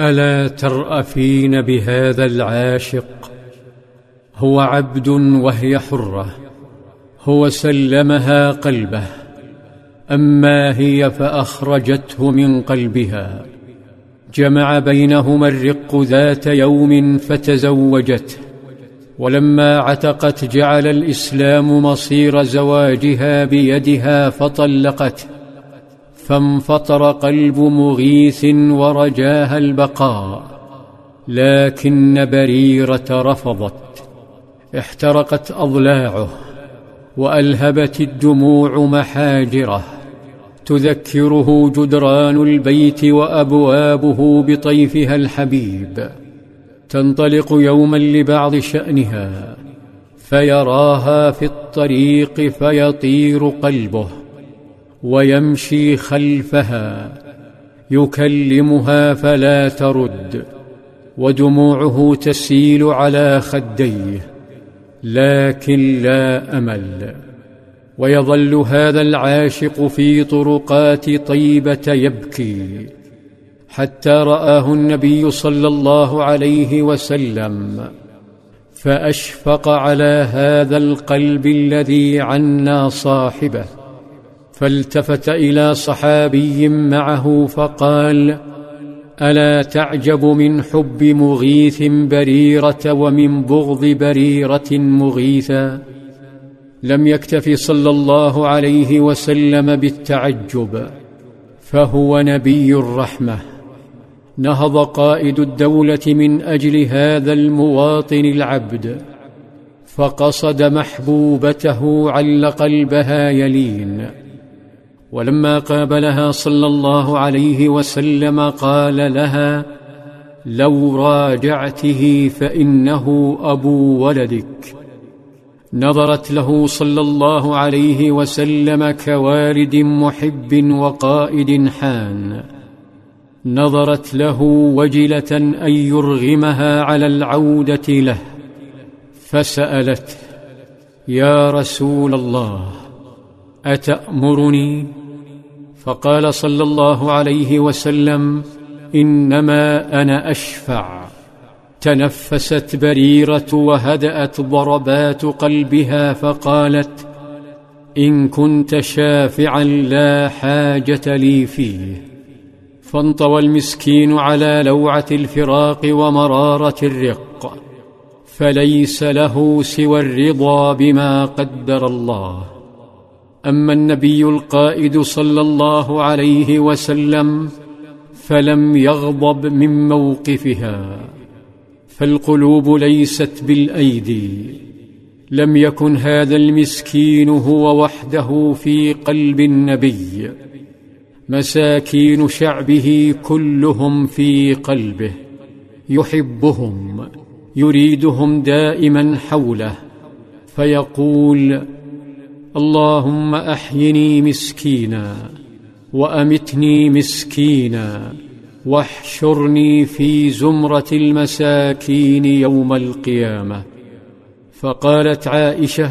ألا ترأفين بهذا العاشق؟ هو عبد وهي حرة هو سلمها قلبه أما هي فأخرجته من قلبها. جمع بينهما الرق ذات يوم فتزوجته ولما عتقت جعل الإسلام مصير زواجها بيدها فطلقته. فانفطر قلب مغيث ورجاها البقاء لكن بريرة رفضت احترقت أضلاعه وألهبت الدموع محاجره تذكره جدران البيت وأبوابه بطيفها الحبيب تنطلق يوما لبعض شأنها فيراها في الطريق فيطير قلبه. ويمشي خلفها يكلمها فلا ترد ودموعه تسيل على خديه لكن لا أمل. ويظل هذا العاشق في طرقات طيبة يبكي حتى رآه النبي صلى الله عليه وسلم فأشفق على هذا القلب الذي عني صاحبه. فالتفت إلى صحابي معه فقال ألا تعجب من حب مغيث بريرة ومن بغض بريرة مغيثا؟ لم يكتف صلى الله عليه وسلم بالتعجب فهو نبي الرحمة. نهض قائد الدولة من أجل هذا المواطن العبد فقصد محبوبته عل قلبها يلين ولما قابلها صلى الله عليه وسلم قال لها لو راجعته فإنه أبو ولدك. نظرت له صلى الله عليه وسلم كوالد محب وقائد حان. نظرت له وجلة أن يرغمها على العودة له. فسألته يا رسول الله أتأمرني فقال صلى الله عليه وسلم إنما أنا أشفع. تنفست بريرة وهدأت ضربات قلبها فقالت إن كنت شافعا لا حاجة لي فيه. فانطوى المسكين على لوعة الفراق ومرارة الرق فليس له سوى الرضا بما قدر الله. أما النبي القائد صلى الله عليه وسلم فلم يغضب من موقفها فالقلوب ليست بالأيدي. لم يكن هذا المسكين هو وحده في قلب النبي. مساكين شعبه كلهم في قلبه يحبهم يريدهم دائما حوله فيقول اللهم أحيني مسكينا وأمتني مسكينا واحشرني في زمرة المساكين يوم القيامة. فقالت عائشة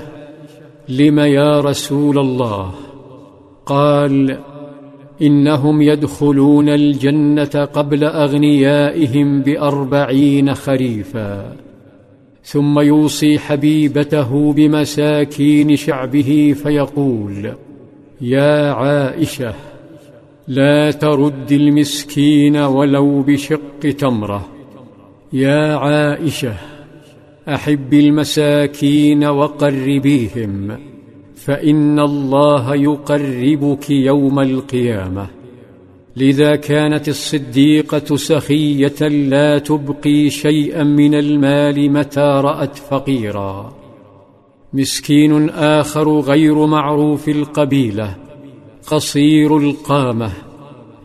لم يا رسول الله؟ قال إنهم يدخلون الجنة قبل أغنيائهم بأربعين خريفا. ثم يوصي حبيبته بمساكين شعبه فيقول يا عائشة لا ترد المسكين ولو بشق تمرة. يا عائشة أحب المساكين وقربيهم فإن الله يقربك يوم القيامة. لذا كانت الصديقة سخية لا تبقي شيئا من المال متى رأت فقيرا. مسكين آخر غير معروف القبيلة قصير القامة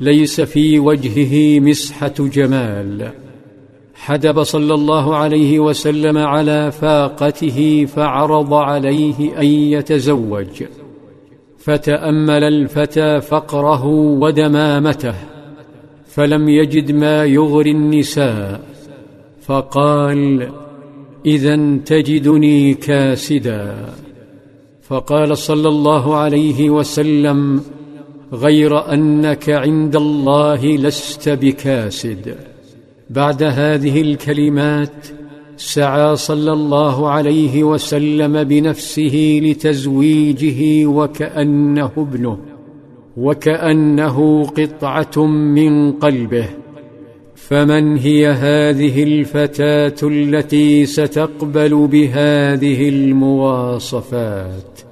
ليس في وجهه مسحة جمال. حدب صلى الله عليه وسلم على فاقته فعرض عليه أن يتزوج. فتأمل الفتى فقره ودمامته فلم يجد ما يغري النساء فقال إذا تجدني كاسدا. فقال صلى الله عليه وسلم غير أنك عند الله لست بكاسد. بعد هذه الكلمات سعى صلى الله عليه وسلم بنفسه لتزويجه وكأنه ابنه وكأنه قطعة من قلبه. فمن هي هذه الفتاة التي ستقبل بهذه المواصفات؟